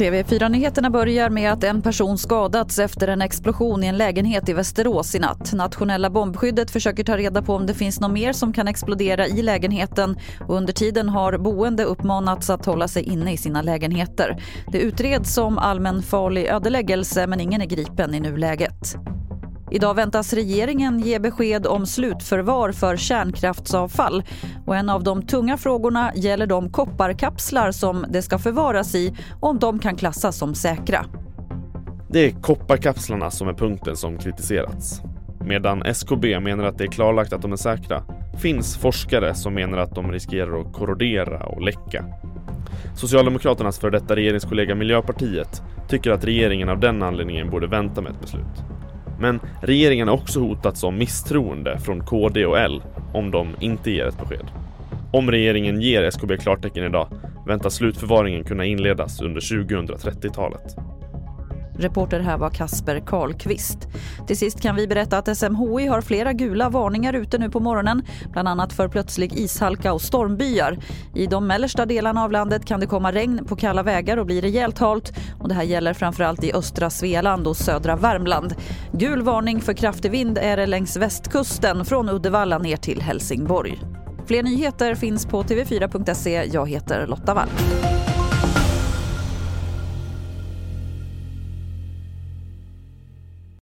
TV4-nyheterna börjar med att en person skadats efter en explosion i en lägenhet i Västerås i natt. Nationella bombskyddet försöker ta reda på om det finns något mer som kan explodera i lägenheten och under tiden har boende uppmanats att hålla sig inne i sina lägenheter. Det utreds som allmänfarlig ödeläggelse men ingen är gripen i nuläget. Idag väntas regeringen ge besked om slutförvar för kärnkraftsavfall. Och en av de tunga frågorna gäller de kopparkapslar som det ska förvaras i och om de kan klassas som säkra. Det är kopparkapslarna som är punkten som kritiserats. Medan SKB menar att det är klarlagt att de är säkra finns forskare som menar att de riskerar att korrodera och läcka. Socialdemokraternas för detta regeringskollega Miljöpartiet tycker att regeringen av den anledningen borde vänta med ett beslut. Men regeringen har också hotats av misstroende från KD och L om de inte ger ett besked. Om regeringen ger SKB klartecken idag väntas slutförvaringen kunna inledas under 2030-talet. Reporter här var Kasper Karlqvist. Till sist kan vi berätta att SMHI har flera gula varningar ute nu på morgonen, bland annat för plötslig ishalka och stormbyar. I de mellersta delarna av landet kan det komma regn på kalla vägar och bli rejält halt och det här gäller framförallt i östra Svealand och södra Värmland. Gul varning för kraftig vind är det längs västkusten från Uddevalla ner till Helsingborg. Fler nyheter finns på tv4.se. Jag heter Lotta Wall.